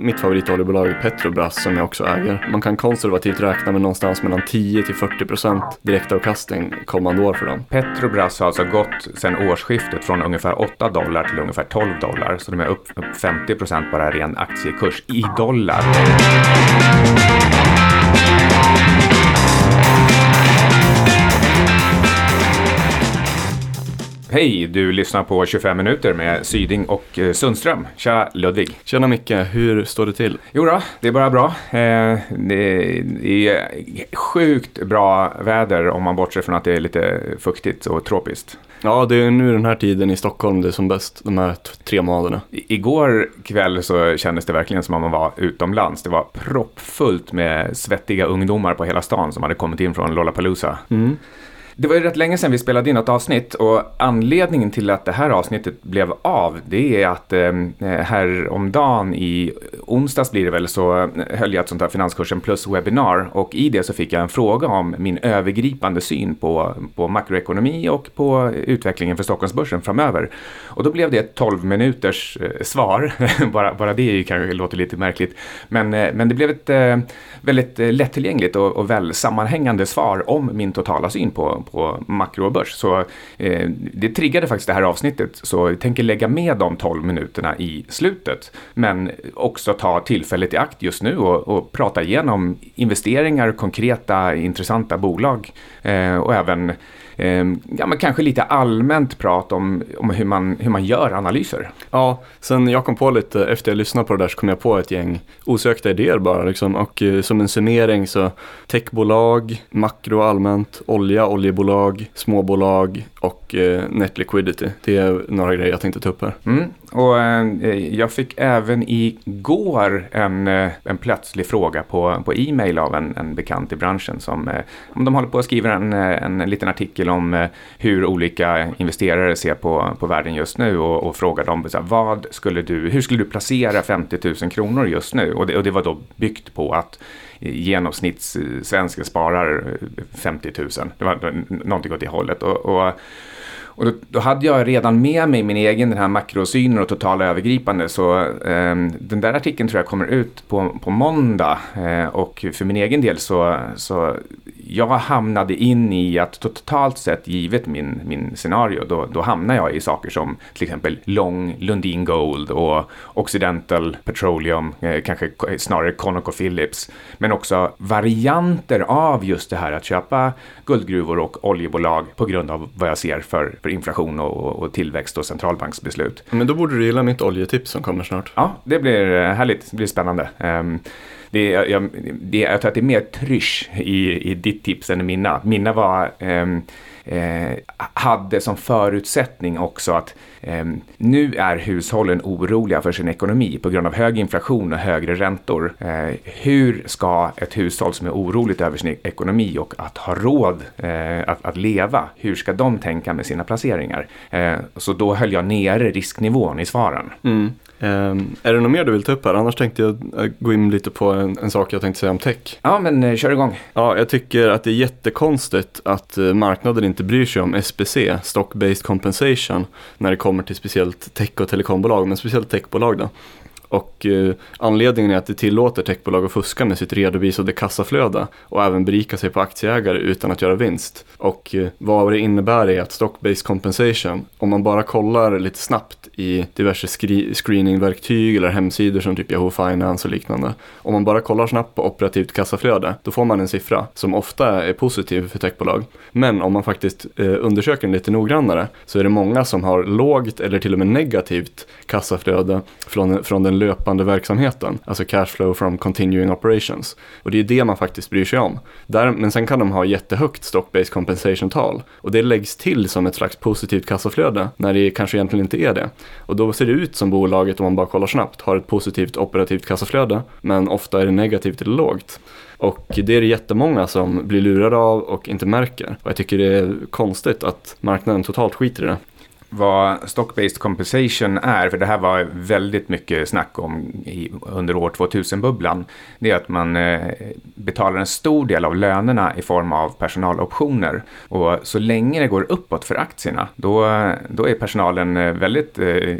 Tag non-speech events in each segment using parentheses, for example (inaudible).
Mitt favoritoljebolag är Petrobras som jag också äger. Man kan konservativt räkna med någonstans mellan 10 till 40 procent direktavkastning kommande år för dem. Petrobras har alltså gått sedan årsskiftet från ungefär 8 dollar till ungefär 12 dollar. Så de är upp, upp 50 procent bara ren aktiekurs i dollar. Hej, du lyssnar på 25 minuter med Syding och eh, Sundström. Tja Ludvig. Tjena Micke, hur står det till? Jo då, det är bara bra. Eh, det är sjukt bra väder om man bortser från att det är lite fuktigt och tropiskt. Ja, det är nu den här tiden i Stockholm det är som bäst, de här tre månaderna. Igår kväll så kändes det verkligen som om man var utomlands. Det var proppfullt med svettiga ungdomar på hela stan som hade kommit in från Lollapalooza. Mm. Det var ju rätt länge sedan vi spelade in något avsnitt och anledningen till att det här avsnittet blev av det är att ehm, eh, här om dagen i onsdags blir det väl så eh, höll jag ett sånt här finanskursen plus webbinar och i det så fick jag en fråga om min övergripande syn på, på makroekonomi och på utvecklingen för Stockholmsbörsen framöver. Och då blev det ett 12 minuters eh, svar, (laughs) bara, bara det är ju kanske låter lite märkligt, men, eh, men det blev ett eh, väldigt eh, lättillgängligt och, och väl sammanhängande svar om min totala syn på, på makro och börs. Så eh, det triggade faktiskt det här avsnittet, så jag tänker lägga med de 12 minuterna i slutet, men också ta tillfället i akt just nu och, och prata igenom investeringar, konkreta, intressanta bolag eh, och även eh, ja, men kanske lite allmänt prat om, om hur, man, hur man gör analyser. Ja, sen jag kom på lite, efter jag lyssnade på det där så kom jag på ett gäng osökta idéer bara liksom. Och eh, som en summering så techbolag, makro allmänt, olja, oljebolag, småbolag och eh, net liquidity. Det är några grejer jag tänkte ta upp här. Mm. Och eh, eh jag fick även igår en, eh, en plötslig fråga på, på e-mail av en, en bekant i branschen som eh, de håller på att skriva en, eh, en liten artikel om eh, hur olika investerare ser på, på världen just nu och, och frågar dem så här, vad skulle du, hur skulle du placera 50 000 kronor just nu? Och det, och det var då byggt på att genomsnittssvensken sparar eh, 50 000. Det var någonting åt det hållet. Och, och, och då, då hade jag redan med mig min egen den här makrosynen och totala övergripande. Så eh, den där artikeln tror jag kommer ut på, på måndag. Eh, och för min egen del så, så jag hamnade in i att totalt sett givet min, min scenario då, då hamnar jag i saker som till exempel Long, Lundin Gold och Occidental Petroleum, eh, kanske snarare ConocoPhillips. Men också varianter av just det här att köpa guldgruvor och oljebolag på grund av vad jag ser för, för inflation och, och tillväxt och centralbanksbeslut. Men då borde du gilla mitt oljetips som kommer snart. Ja, det blir eh, härligt. Det blir spännande. Det, jag, det, jag tror att det är mer trysch i, i ditt tips än i mina. Mina var, ehm, eh, hade som förutsättning också att eh, nu är hushållen oroliga för sin ekonomi på grund av hög inflation och högre räntor. Eh, hur ska ett hushåll som är oroligt över sin ekonomi och att ha råd eh, att, att leva, hur ska de tänka med sina placeringar? Eh, så då höll jag nere risknivån i svaren. Mm. Ehm, är det något mer du vill ta upp här? Annars tänkte jag eh, gå in lite på en, en sak jag tänkte säga om tech. Ja, men eh, kör igång. Ja, jag tycker att det är jättekonstigt att eh, marknaden inte bryr sig om SBC, Stock-Based Compensation, när det kommer till speciellt tech och telekombolag, men speciellt techbolag då. Och eh, anledningen är att det tillåter techbolag att fuska med sitt redovisade kassaflöde och även berika sig på aktieägare utan att göra vinst. Och eh, vad det innebär är att stock-based compensation, om man bara kollar lite snabbt i diverse screeningverktyg eller hemsidor som typ Yahoo Finance och liknande. Om man bara kollar snabbt på operativt kassaflöde, då får man en siffra som ofta är positiv för techbolag. Men om man faktiskt eh, undersöker den lite noggrannare så är det många som har lågt eller till och med negativt kassaflöde från, från den löpande verksamheten, alltså cash flow from continuing operations. Och det är det man faktiskt bryr sig om. Där, men sen kan de ha jättehögt stock-based compensation-tal och det läggs till som ett slags positivt kassaflöde när det kanske egentligen inte är det. Och då ser det ut som bolaget, om man bara kollar snabbt, har ett positivt operativt kassaflöde, men ofta är det negativt eller lågt. Och det är det jättemånga som blir lurade av och inte märker. Och jag tycker det är konstigt att marknaden totalt skiter i det vad stock-based compensation är, för det här var väldigt mycket snack om i, under år 2000-bubblan, det är att man eh, betalar en stor del av lönerna i form av personaloptioner. Och så länge det går uppåt för aktierna, då, då är personalen eh, väldigt eh,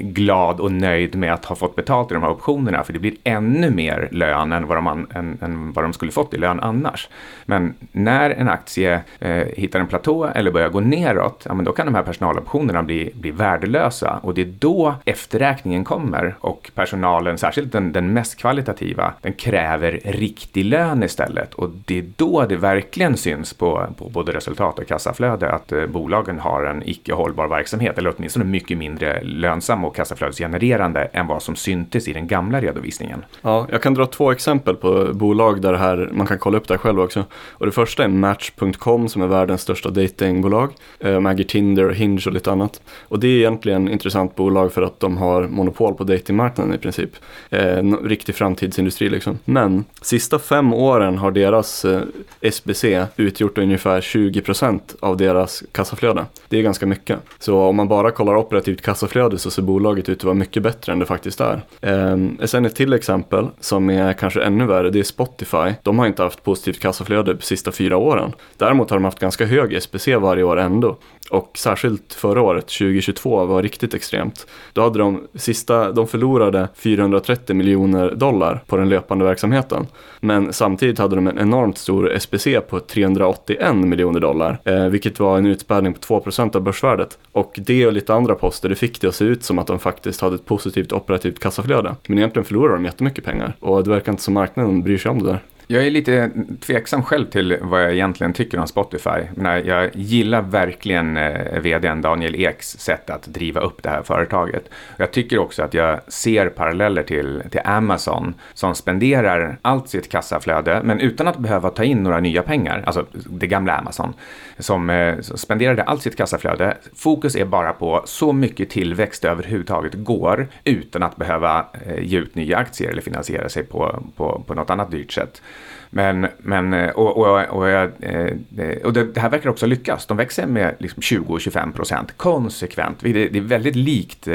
glad och nöjd med att ha fått betalt i de här optionerna, för det blir ännu mer lön än vad de, än, än vad de skulle fått i lön annars. Men när en aktie eh, hittar en platå eller börjar gå neråt, ja, men då kan de här personaloptionerna blir värdelösa och det är då efterräkningen kommer och personalen, särskilt den, den mest kvalitativa, den kräver riktig lön istället och det är då det verkligen syns på, på både resultat och kassaflöde att eh, bolagen har en icke hållbar verksamhet eller åtminstone mycket mindre lönsam och kassaflödesgenererande än vad som syntes i den gamla redovisningen. Ja, jag kan dra två exempel på bolag där det här, man kan kolla upp det här själv också. Och det första är Match.com som är världens största datingbolag. Eh, De äger Tinder, Hinge och lite annat. Och det är egentligen ett intressant bolag för att de har monopol på datingmarknaden i princip. Eh, en riktig framtidsindustri liksom. Men sista fem åren har deras eh, SBC utgjort ungefär 20% av deras kassaflöde. Det är ganska mycket. Så om man bara kollar operativt kassaflöde så ser bolaget ut att vara mycket bättre än det faktiskt är. Eh, sen ett till exempel som är kanske ännu värre, det är Spotify. De har inte haft positivt kassaflöde de sista fyra åren. Däremot har de haft ganska hög SBC varje år ändå. Och särskilt förra året, 2022, var riktigt extremt. Då hade de sista, de förlorade 430 miljoner dollar på den löpande verksamheten. Men samtidigt hade de en enormt stor SBC på 381 miljoner dollar, eh, vilket var en utspädning på 2% av börsvärdet. Och det och lite andra poster, det fick det att se ut som att de faktiskt hade ett positivt operativt kassaflöde. Men egentligen förlorade de jättemycket pengar och det verkar inte som marknaden bryr sig om det där. Jag är lite tveksam själv till vad jag egentligen tycker om Spotify. Men jag gillar verkligen eh, vdn Daniel Eks sätt att driva upp det här företaget. Jag tycker också att jag ser paralleller till, till Amazon som spenderar allt sitt kassaflöde, men utan att behöva ta in några nya pengar, alltså det gamla Amazon, som eh, spenderade allt sitt kassaflöde. Fokus är bara på så mycket tillväxt det överhuvudtaget går utan att behöva eh, ge ut nya aktier eller finansiera sig på, på, på något annat dyrt sätt. Men, men eh, och, och, och, eh, eh, och det, det, här verkar också lyckas. De växer med liksom 20-25 procent konsekvent. Det, det är väldigt likt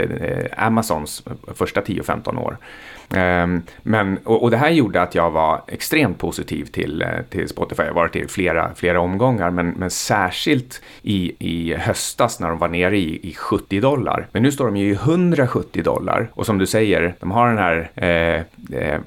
Amazons första 10-15 år. Ehm, men, och, och, det här gjorde att jag var extremt positiv till, eh, till Spotify. Jag har varit i flera, flera omgångar, men, men särskilt i, i höstas när de var nere i, i 70 dollar. Men nu står de ju i 170 dollar. Och som du säger, de har den här, eh, eh,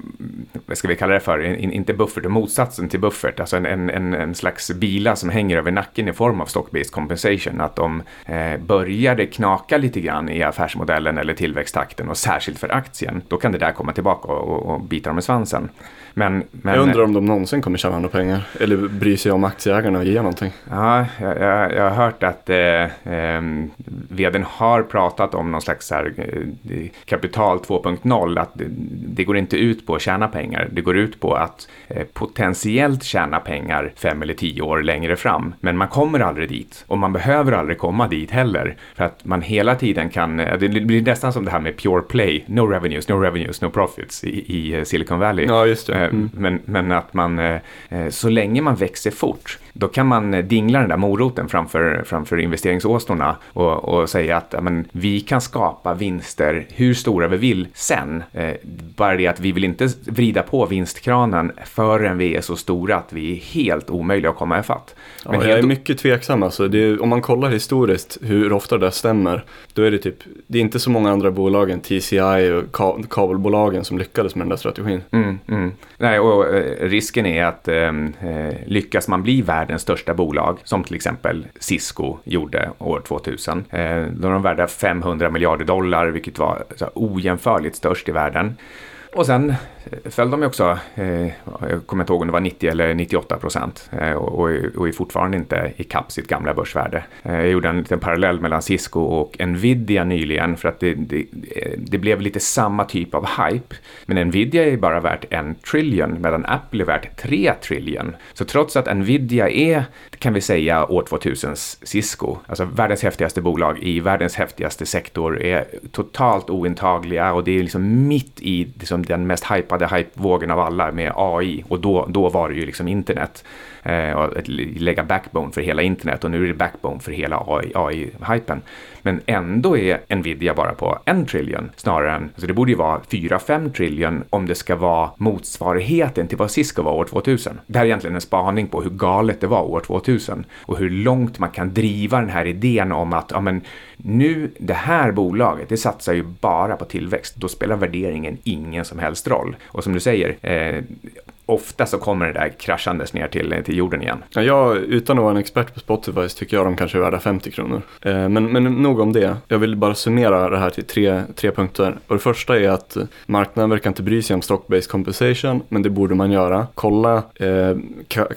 vad ska vi kalla det för, in, inte buffert, motsatsen till buffert, alltså en, en, en, slags bila som hänger över nacken i form av stock-based compensation. Att de eh, började knaka lite grann i affärsmodellen eller tillväxttakten och särskilt för aktien, då kan det där komma tillbaka och, och bita dem i svansen. Men, men, jag undrar om de någonsin kommer tjäna några pengar eller bry sig om aktieägarna och ge någonting. Ja, jag, jag, jag har hört att eh, eh, vdn har pratat om någon slags här, eh, kapital 2.0, att det, det, går inte ut på att tjäna pengar, det går ut på att eh, potentiellt tjäna pengar fem eller tio år längre fram. Men man kommer aldrig dit och man behöver aldrig komma dit heller för att man hela tiden kan, eh, det blir nästan som det här med pure play, no revenues, no revenues, no profits i, i eh, Silicon Valley. Ja, just det. Mm. Men, men att man, eh, eh, så länge man växer fort, då kan man dingla den där moroten framför, framför investeringsåsnorna och, och säga att men, vi kan skapa vinster hur stora vi vill sen. Eh, bara det att vi vill inte vrida på vinstkranen förrän vi är så stora att vi är helt omöjliga att komma ifatt. Men ja, jag är mycket tveksam alltså. Är, om man kollar historiskt hur ofta det stämmer, då är det typ, det är inte så många andra bolag än TCI och kabelbolagen som lyckades med den där strategin. Mm, mm. Nej, och eh, risken är att ehm, eh, lyckas man bli världens största bolag, som till exempel Cisco gjorde år 2000, eh, då var de värda 500 miljarder dollar, vilket var ojämförligt störst i världen. Och sen föll de ju också, eh, jag kommer inte ihåg om det var 90 eller 98 procent eh, och, och är fortfarande inte i kapp sitt gamla börsvärde. Eh, jag gjorde en liten parallell mellan Cisco och Nvidia nyligen för att det, det, eh, det, blev lite samma typ av hype. Men Nvidia är bara värt en trillion medan Apple är värt 3 trillion. Så trots att Nvidia är, kan vi säga, år 2000s Cisco, alltså världens häftigaste bolag i världens häftigaste sektor, är totalt ointagliga och det är liksom mitt i liksom den mest hypade hypade hypevågen av alla med AI och då, då var det ju liksom internet. Eh, och lägga backbone för hela internet och nu är det backbone för hela AI-hypen. Men ändå är Nvidia bara på en trillion snarare än, alltså det borde ju vara 4-5 trillion om det ska vara motsvarigheten till vad Cisco var år 2000. Det här är egentligen en spaning på hur galet det var år 2000 och hur långt man kan driva den här idén om att ja, men, nu, det här bolaget, det satsar ju bara på tillväxt. Då spelar värderingen ingen som helst roll. Och som du säger, eh, ofta så kommer det där kraschandes ner till, till jorden igen. Ja, jag, utan att vara en expert på Spotify så tycker jag de kanske är värda 50 kronor. Eh, men, men nog om det. Jag vill bara summera det här till tre, tre punkter. Och det första är att eh, marknaden verkar inte bry sig om stock-based compensation, men det borde man göra. Kolla eh,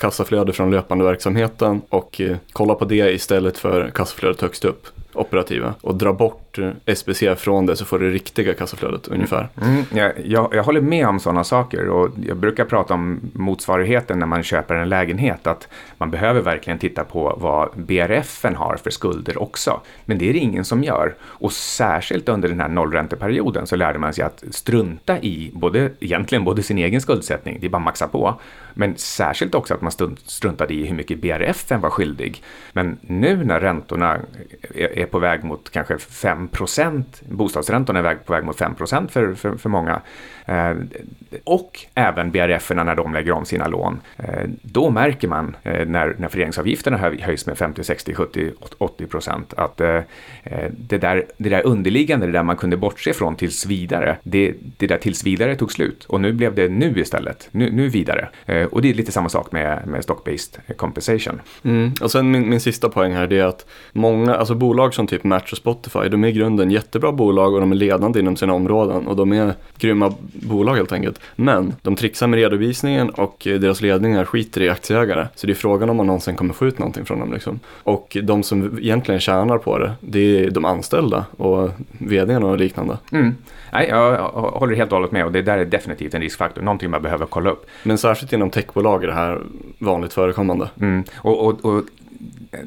kassaflöde från löpande verksamheten och eh, kolla på det istället för kassaflödet högst upp operativa och dra bort SBC från det så får du det riktiga kassaflödet ungefär. Mm, jag, jag, jag, håller med om sådana saker och jag brukar prata om motsvarigheten när man köper en lägenhet att man behöver verkligen titta på vad BRFen har för skulder också. Men det är det ingen som gör och särskilt under den här nollränteperioden så lärde man sig att strunta i både, egentligen både sin egen skuldsättning, det är bara att maxa på, men särskilt också att man struntade i hur mycket BRF var skyldig. Men nu när räntorna är på väg mot kanske 5 bostadsräntorna är på väg mot 5 för, för, för många, eh, och även BRF när de lägger om sina lån, eh, då märker man eh, när, när föreningsavgifterna höjs med 50, 60, 70, 80 procent att eh, eh, det, där, det där underliggande, det där man kunde bortse från tills vidare, det, det där tills vidare tog slut och nu blev det nu istället, nu, nu vidare. Eh, och det är lite samma sak med, med stock-based compensation. Mm. Och sen min, min sista poäng här, det är att många, alltså bolag som typ Match och Spotify, de är i grunden jättebra bolag och de är ledande inom sina områden och de är grymma bolag helt enkelt. Men de trixar med redovisningen och deras ledningar skiter i aktieägare. Så det är frågan om man någonsin kommer få ut någonting från dem. Liksom. Och de som egentligen tjänar på det, det är de anställda och vdn och liknande. Mm. Nej, jag håller helt och hållet med och det där är definitivt en riskfaktor, någonting man behöver kolla upp. Men särskilt inom techbolag är det här vanligt förekommande. Mm. Och, och, och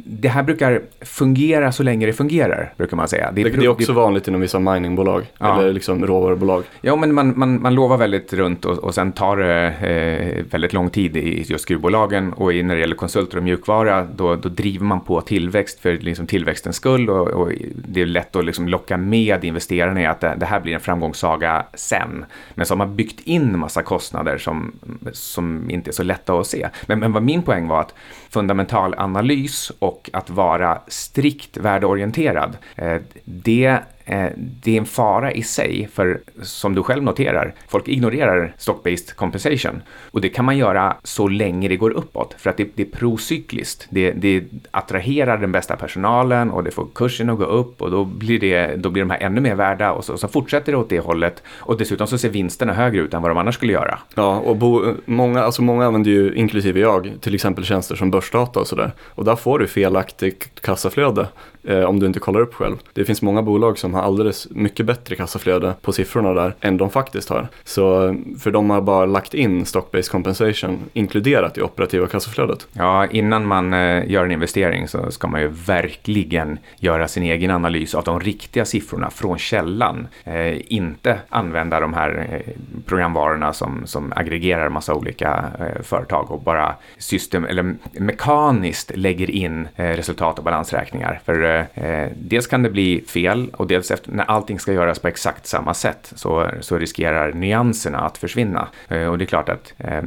det här brukar fungera så länge det fungerar, brukar man säga. Det, det, det är också vanligt inom vissa miningbolag, ja. eller liksom råvarubolag. Ja, men man, man, man lovar väldigt runt och, och sen tar det eh, väldigt lång tid i just gruvbolagen. Och i, när det gäller konsulter och mjukvara, då, då driver man på tillväxt för liksom tillväxtens skull. Och, och det är lätt att liksom locka med investerarna i att det, det, här blir en framgångssaga sen. Men så har man byggt in massa kostnader som, som inte är så lätta att se. Men, men vad min poäng var att fundamental analys och att vara strikt värdeorienterad, eh, det Eh, det är en fara i sig, för som du själv noterar, folk ignorerar stock-based compensation. Och det kan man göra så länge det går uppåt, för att det, det är procykliskt. Det, det attraherar den bästa personalen och det får kursen att gå upp och då blir, det, då blir de här ännu mer värda och så, så fortsätter det åt det hållet. Och dessutom så ser vinsterna högre ut än vad de annars skulle göra. Ja, och bo, många, alltså många använder ju, inklusive jag, till exempel tjänster som börsdata och sådär. Och där får du felaktigt kassaflöde eh, om du inte kollar upp själv. Det finns många bolag som har alldeles mycket bättre kassaflöde på siffrorna där än de faktiskt har. Så eh, för de har bara lagt in stock-based compensation inkluderat i operativa kassaflödet. Ja, innan man eh, gör en investering så ska man ju verkligen göra sin egen analys av de riktiga siffrorna från källan. Eh, inte använda de här eh, programvarorna som, som aggregerar massa olika eh, företag och bara system eller mekaniskt lägger in eh, resultat och balansräkningar. För Eh, eh, dels kan det bli fel och dels efter, när allting ska göras på exakt samma sätt så, så riskerar nyanserna att försvinna. Eh, och det är klart att eh,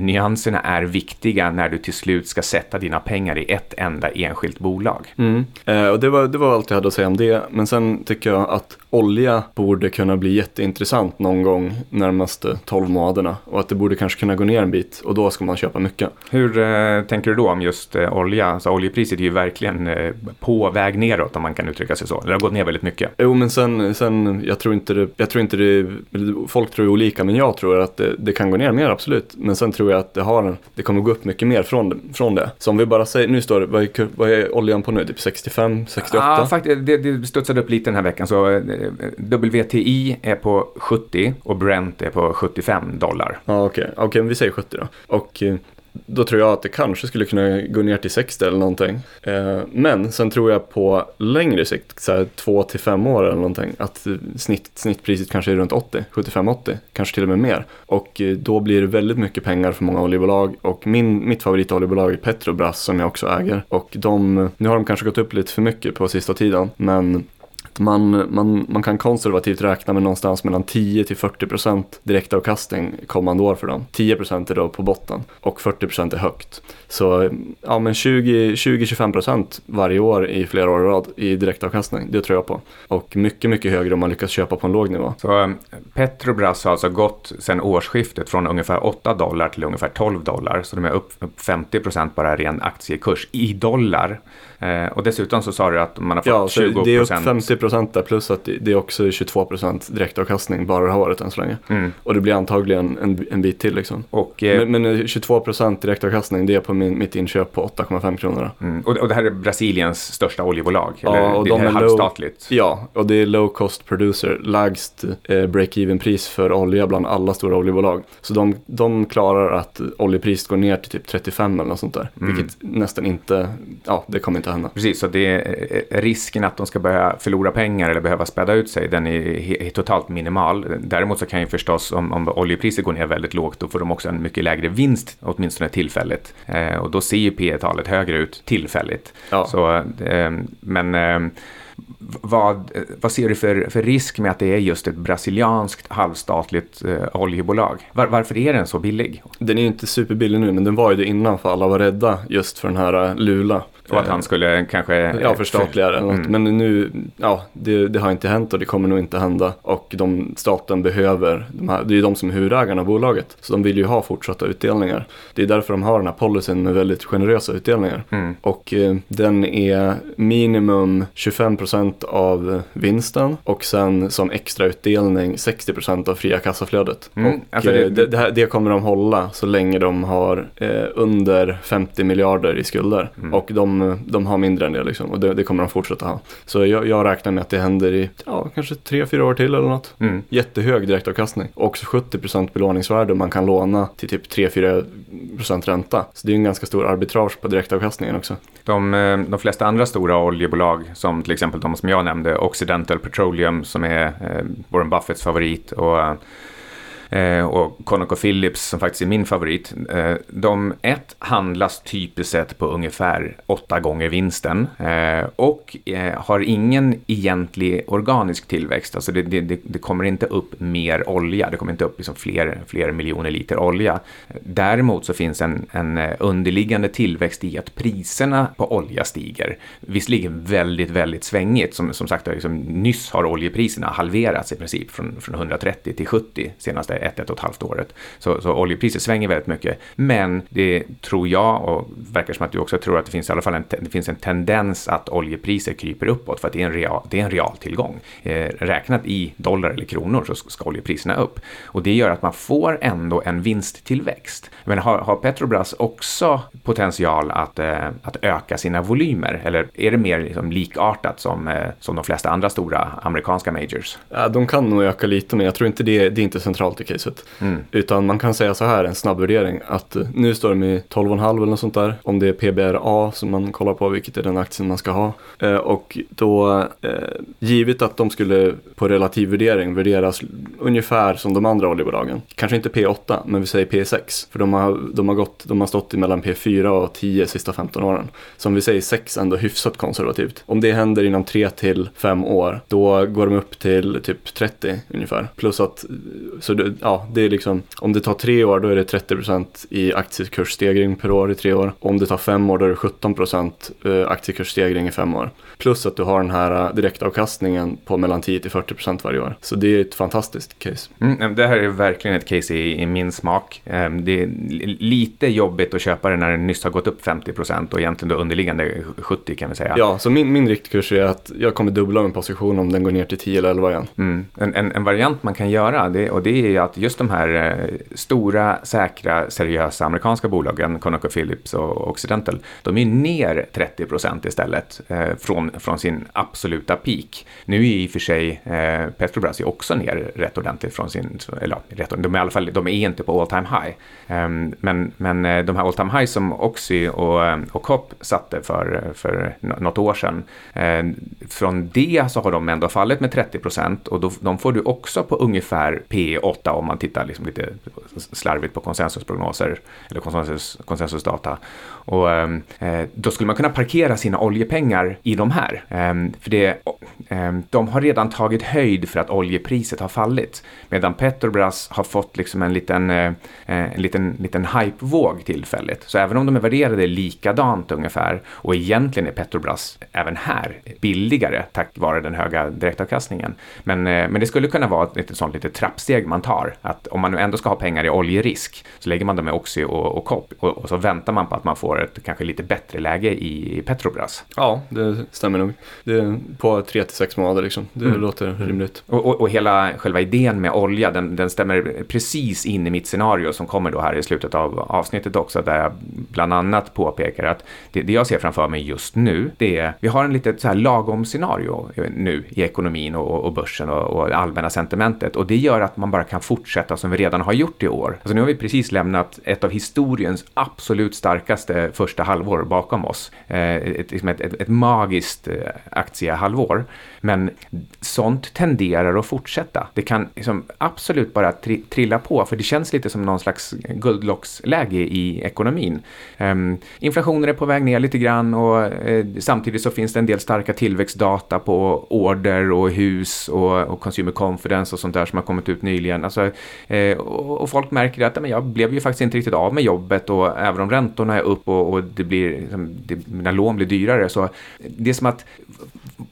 nyanserna är viktiga när du till slut ska sätta dina pengar i ett enda enskilt bolag. Mm. Eh, och det var, det var allt jag hade att säga om det. Men sen tycker jag att olja borde kunna bli jätteintressant någon gång närmaste 12 månaderna och att det borde kanske kunna gå ner en bit och då ska man köpa mycket. Hur eh, tänker du då om just eh, olja? Alltså, oljepriset är ju verkligen eh, på väg neråt om man kan uttrycka sig så. Det har gått ner väldigt mycket. Jo, men sen, sen jag tror inte det, jag tror inte det, folk tror olika, men jag tror att det, det, kan gå ner mer, absolut. Men sen tror jag att det har, det kommer gå upp mycket mer från, från det. Så om vi bara säger, nu står det, vad är, vad är oljan på nu? Typ 65, 68? Ja, faktiskt, det, det studsade upp lite den här veckan. Så eh, Eh, WTI är på 70 och Brent är på 75 dollar. Ja, okej. Okay. Okay, vi säger 70 då. Och eh, då tror jag att det kanske skulle kunna gå ner till 60 eller någonting. Eh, men sen tror jag på längre sikt, så här 2 till 5 år eller någonting, att snitt, snittpriset kanske är runt 80, 75-80, kanske till och med mer. Och då blir det väldigt mycket pengar för många oljebolag och min, mitt favoritoljebolag är Petrobras som jag också äger. Och de, nu har de kanske gått upp lite för mycket på sista tiden, men man, man, man kan konservativt räkna med någonstans mellan 10 till 40 procent direktavkastning kommande år för dem. 10 procent är då på botten och 40 procent är högt. Så ja, men 20-25 procent varje år i flera år i rad i direktavkastning, det tror jag på. Och mycket, mycket högre om man lyckas köpa på en låg nivå. Så ehm, Petrobras har alltså gått sedan årsskiftet från ungefär 8 dollar till ungefär 12 dollar, så de är upp 50 procent bara ren aktiekurs i dollar. Eh, och dessutom så sa du att man har fått ja, 20 procent. det är upp 50 procent där plus att det är också 22 procent direktavkastning bara det här året än så länge. Mm. Och det blir antagligen en, en bit till liksom. Och, eh, men, men 22 procent direktavkastning det är på min, mitt inköp på 8,5 kronor. Mm. Och, och det här är Brasiliens största oljebolag? Ja, eller och det de är halvstatligt? Low, ja, och det är low cost producer, lägst eh, break-even pris för olja bland alla stora oljebolag. Så de, de klarar att oljepriset går ner till typ 35 eller något sånt där. Mm. Vilket nästan inte, ja det kommer inte hända. Precis, så det är risken att de ska börja förlora pengar eller behöva späda ut sig, den är, totalt minimal. Däremot så kan ju förstås om, om oljepriset går ner väldigt lågt, då får de också en mycket lägre vinst, åtminstone tillfälligt. Eh, och då ser ju P talet högre ut tillfälligt. Ja. Så, eh, men eh, vad, vad ser du för, för risk med att det är just ett brasilianskt halvstatligt eh, oljebolag? Var, varför är den så billig? Den är inte superbillig nu, men den var ju det innan för alla var rädda just för den här uh, Lula. Och att han skulle kanske... Ja, förstatliga det. Mm. Men nu, ja, det, det, har inte hänt och det kommer nog inte hända. Och de, staten behöver, de här, det är ju de som är huvudägarna av bolaget. Så de vill ju ha fortsatta utdelningar. Det är därför de har den här policyn med väldigt generösa utdelningar. Mm. Och eh, den är minimum 25% av vinsten och sen som extra utdelning 60% av fria kassaflödet. Mm. Och alltså det, det, det, här, det, kommer de hålla så länge de har eh, under 50 miljarder i skulder. Mm. Och de de, har mindre än det liksom och det, det kommer de fortsätta ha. Så jag, jag, räknar med att det händer i ja, kanske tre fyra år till eller något. Mm. Jättehög direktavkastning. Och också 70% belåningsvärde och man kan låna till typ 3-4% ränta. Så det är en ganska stor arbitrage på direktavkastningen också. De, eh, de flesta andra stora oljebolag som till exempel de som jag nämnde, Occidental Petroleum som är eh, Warren Buffetts favorit och eh, och ConocoPhillips som faktiskt är min favorit. Eh, de ett handlas typiskt sett på ungefär åtta gånger vinsten eh, och eh, har ingen egentlig organisk tillväxt. Alltså det, det, det, kommer inte upp mer olja, det kommer inte upp liksom fler, fler miljoner liter olja. Däremot så finns en, en eh, underliggande tillväxt i att priserna på olja stiger. Visserligen väldigt, väldigt svängigt. Som, som sagt, liksom, nyss har oljepriserna halverats i princip från, från 130 till 70 senaste ett, ett och ett halvt året. Så, så oljepriset svänger väldigt mycket. Men det tror jag, och verkar som att du också tror att det finns i alla fall en, det finns en tendens att oljepriser kryper uppåt för att det är en real, det är en real tillgång. Eh, räknat i dollar eller kronor så ska oljepriserna upp. Och det gör att man får ändå en vinsttillväxt. Men har, har Petrobras också potential att, eh, att öka sina volymer? Eller är det mer liksom likartat som, eh, som de flesta andra stora amerikanska majors? Ja, de kan nog öka lite, men jag tror inte det, det är inte centralt i caset. Mm. Utan man kan säga så här, en snabb värdering, att eh, nu står de i 12,5 eller något sånt där. Om det är PBRA som man kollar på, vilket är den aktien man ska ha. Eh, och då, eh, givet att de skulle på relativ värdering värderas ungefär som de andra oljebolagen. Kanske inte P8, men vi säger P6. För de har, de har, gått, de har stått i mellan P4 och 10 sista 15 åren. Så om vi säger 6 ändå hyfsat konservativt. Om det händer inom 3 till 5 år, då går de upp till typ 30 ungefär. Plus att, så det, ja, det är liksom, om det tar tre år då är det 30% i aktiekursstegring per år i tre år. Om det tar fem år då är det 17% eh, aktiekursstegring i fem år. Plus att du har den här eh, direktavkastningen på mellan 10 till 40% varje år. Så det är ett fantastiskt case. Mm, det här är verkligen ett case i, i min smak. Ehm, det är lite jobbigt att köpa det när den nyss har gått upp 50% och egentligen då underliggande 70 kan vi säga. Ja, så min, min riktkurs är att jag kommer dubbla min position om den går ner till 10 eller 11 igen. Mm. En, en, en, variant man kan göra det, och det är att just de här eh, stora, säkra, seriösa amerikanska bolagen, ConocoPhillips och Occidental, de är ner 30 procent istället eh, från, från sin absoluta peak. Nu är i och för sig eh, Petrobras också ner rätt ordentligt från sin, eller de är i alla fall, de är inte på all time high. Ehm, men, men eh, de här all time high som Oxy och, eh, och COP satte för, för något år sedan, ehm, från det så har de ändå fallit med 30 procent och då, de får du också på ungefär P8 om man tittar liksom lite slarvigt på konsensusprognoser eller konsensus, konsensusdata. Och, ehm, eh, då skulle man kunna parkera sina oljepengar i de här. för det, de har redan tagit höjd för att oljepriset har fallit. Medan Petrobras har fått liksom en liten, eh, en liten, liten hypevåg tillfälligt. Så även om de är värderade likadant ungefär och egentligen är Petrobras även här billigare tack vare den höga direktavkastningen. Men, eh, men det skulle kunna vara ett, ett sånt litet trappsteg man tar. Att om man nu ändå ska ha pengar i oljerisk så lägger man dem i Oxy och, och COP och, och, så väntar man på att man får ett kanske lite bättre läge i, i Petrobras. Ja, det stämmer nog. Det är på tre till sex månader liksom. Det mm. låter rimligt. Och, och, och, hela själva idén med olja, den, den stämmer precis in i mitt scenario som kommer då här i slutet av avsnittet också, där jag bland annat påpekar att det, det jag ser framför mig just nu, det är, vi har en lite så här lagom scenario nu i ekonomin och, och börsen och, och allmänna sentimentet och det gör att man bara kan fortsätta som vi redan har gjort i år. Alltså nu har vi precis lämnat ett av historiens absolut starkaste första halvår bakom oss. Eh, ett, liksom ett, ett, ett magiskt eh, aktiehalvår. Men sånt tenderar att fortsätta. Det kan liksom absolut bara tri trilla på, för det känns lite som någon slags guldlocksläge i ekonomin. Um, inflationen är på väg ner lite grann och uh, samtidigt så finns det en del starka tillväxtdata på order och hus och, och consumer confidence och sånt där som har kommit ut nyligen. Alltså, uh, och, och, folk märker att men jag blev ju faktiskt inte riktigt av med jobbet och även om räntorna är upp och, och det blir, liksom, det, mina lån blir dyrare så det som som att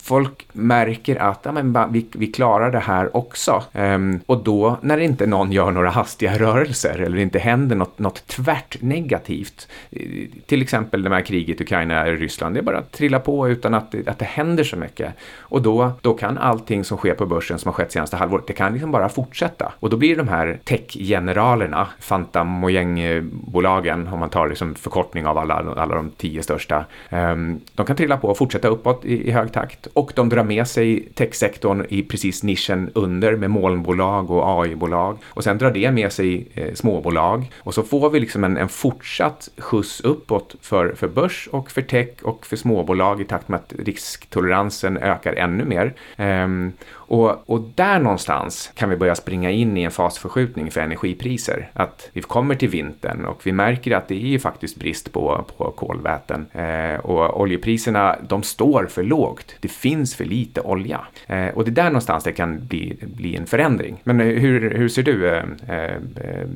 folk märker att ja, men, vi, vi klarar det här också. Um, och då när inte någon gör några hastiga rörelser eller inte händer något, något tvärt negativt, eh, till exempel det här kriget Ukraina-Ryssland, det är bara att trilla på utan att, att det händer så mycket. Och då, då kan allting som sker på börsen som har skett senaste halvåret, det kan liksom bara fortsätta. Och då blir de här techgeneralerna, Fantam Fanta Mojang-bolagen, om man tar liksom förkortning av alla, alla de tio största, um, de kan trilla på och fortsätta uppåt i, i hög takt och de drar med sig techsektorn i precis nischen under med molnbolag och AI-bolag och sen drar det med sig eh, småbolag och så får vi liksom en, en fortsatt skjuts uppåt för, för börs och för tech och för småbolag i takt med att risktoleransen ökar ännu mer. Ehm, och, och där någonstans kan vi börja springa in i en fasförskjutning för energipriser. Att vi kommer till vintern och vi märker att det är ju faktiskt brist på, på kolväten. Eh, och oljepriserna, de står för lågt. Det finns för lite olja. Eh, och det är där någonstans det kan bli, bli en förändring. Men eh, hur, hur ser du eh, eh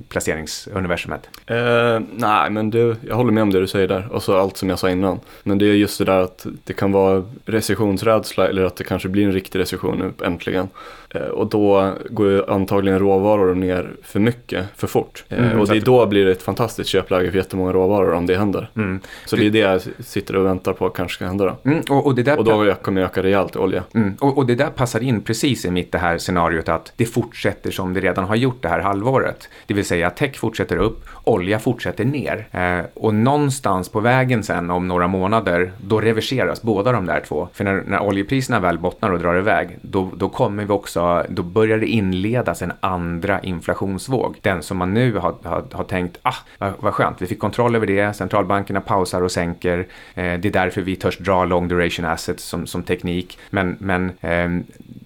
placeringsuniversumet? Eh, nej, men det, jag håller med om det du säger där och så allt som jag sa innan. Men det är just det där att det kan vara recessionsrädsla eller att det kanske blir en riktig recession nu äntligen och då går antagligen råvaror ner för mycket, för fort. Eh, mm, och det, då blir det ett fantastiskt köpläge för jättemånga råvaror om det händer. Mm. Så det är det jag sitter och väntar på att kanske ska hända då. Mm, och, och, det där och då kommer jag öka rejält i olja. Mm, och, och, det där passar in precis i mitt det här scenariot att det fortsätter som det redan har gjort det här halvåret. Det vill säga att tech fortsätter upp, olja fortsätter ner. Eh, och någonstans på vägen sen om några månader, då reverseras båda de där två. För när, när oljepriserna väl bottnar och drar iväg, då, då kommer vi också, då börjar det inledas en andra inflationsvåg. Den som man nu har, har, har tänkt, ah, vad, vad skönt, vi fick kontroll över det, centralbankerna pausar och sänker, eh, det är därför vi törs dra long duration assets som, som teknik. Men, men eh,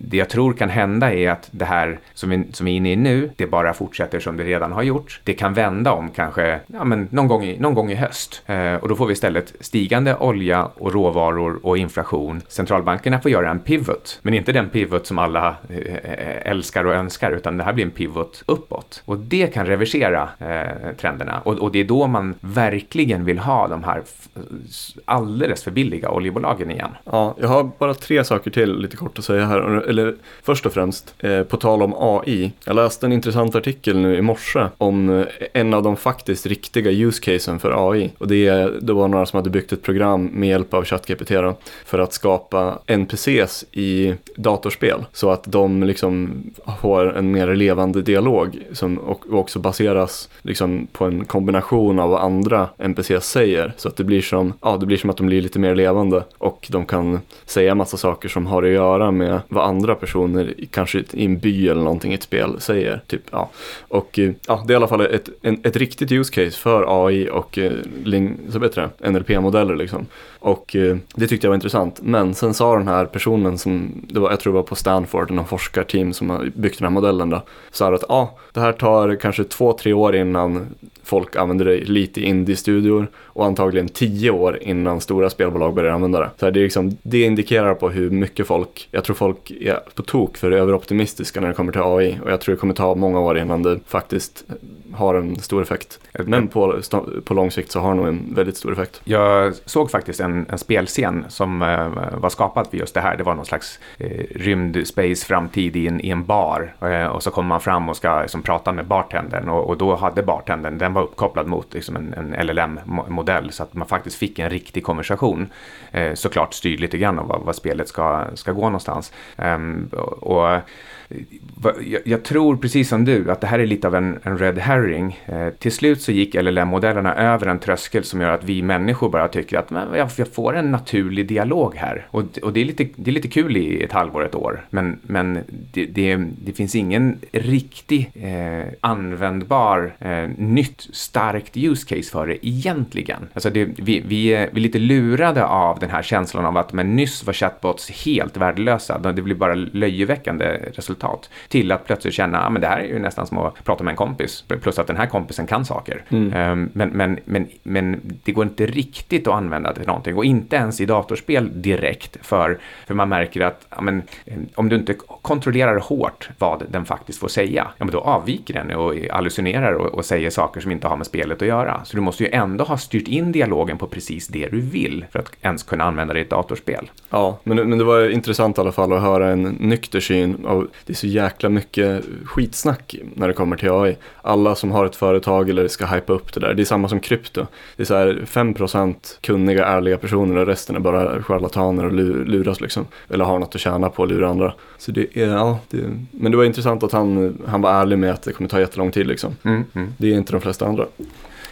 det jag tror kan hända är att det här som vi, som vi är inne i nu, det bara fortsätter som det redan har gjort. Det kan vända om kanske ja, men någon, gång i, någon gång i höst. Eh, och då får vi istället stigande olja och råvaror och inflation. Centralbankerna får göra en pivot, men inte den pivot som alla eh, eh älskar och önskar, utan det här blir en pivot uppåt. Och det kan reversera eh, trenderna. Och, och, det är då man verkligen vill ha de här alldeles för billiga oljebolagen igen. Ja, jag har bara tre saker till lite kort att säga här. Eller först och främst, eh, på tal om AI. Jag läste en intressant artikel nu i morse om eh, en av de faktiskt riktiga use casen för AI. Och det, det var några som hade byggt ett program med hjälp av ChatGPT för att skapa NPCs i datorspel. Så att de liksom får en mer levande dialog som och, också baseras liksom på en kombination av vad andra NPCs säger. Så att det blir som, ja, det blir som att de blir lite mer levande och de kan säga säga massa saker som har att göra med vad andra personer, kanske i en by eller någonting i ett spel, säger. Typ, ja. Och eh, ja, det är i alla fall ett, en, ett riktigt use case för AI och eh, så NLP-modeller liksom. Och eh, det tyckte jag var intressant. Men sen sa den här personen som, det var, jag tror det var på Stanford, någon forskarteam som har byggt den här modellen då, sa att ja, det här tar kanske två, tre år innan folk använder det lite i indie-studior och antagligen tio år innan stora spelbolag börjar använda det. Så det, är liksom, det indikerar på hur mycket folk, jag tror folk är på tok för överoptimistiska när det kommer till AI och jag tror det kommer ta många år innan det faktiskt har en stor effekt. Men på, på lång sikt så har nog en väldigt stor effekt. Jag såg faktiskt en, en spelscen som uh, var skapad för just det här. Det var någon slags uh, rymd-space-framtid i en, i en bar. Uh, och så kommer man fram och ska liksom, prata med bartendern och, och, då hade bartendern, den var uppkopplad mot liksom, en, en LLM-modell så att man faktiskt fick en riktig konversation. såklart styrd lite grann av vad, vad spelet ska, ska gå någonstans. Um, och jag, tror precis som du att det här är lite av en, en red herring. Eh, till slut så gick LLM-modellerna över en tröskel som gör att vi människor bara tycker att men, jag, får en naturlig dialog här. Och, och det, är lite, det är lite kul i ett halvår, ett år. Men, men det, det, det finns ingen riktig eh, användbar eh, nytt starkt use case för det egentligen. Alltså det, vi, vi, är, vi är lite lurade av den här känslan av att men nyss var chatbots helt värdelösa. Det blir bara löjeväckande resultat. Till att plötsligt känna, att ah, det här är ju nästan som att prata med en kompis. Plus att den här kompisen kan saker. Mm. Um, men, men, men, men det går inte riktigt att använda till någonting. Och inte ens i datorspel direkt. För, för man märker att ja, men, om du inte kontrollerar hårt vad den faktiskt får säga, ja, men då avviker den och hallucinerar och, och säger saker som inte har med spelet att göra. Så du måste ju ändå ha styrt in dialogen på precis det du vill för att ens kunna använda det i ett datorspel. Ja, men, men det var intressant i alla fall att höra en nykter syn av det är så jäkla mycket skitsnack när det kommer till AI. Alla som har ett företag eller ska hypa upp det där. Det är samma som krypto. Det är så här 5% kunniga, ärliga personer och resten är bara charlataner och luras liksom. Eller har något att tjäna på att lura andra. Så det är, ja, det, men det var intressant att han, han var ärlig med att det kommer ta jättelång tid liksom. Mm, mm. Det är inte de flesta andra.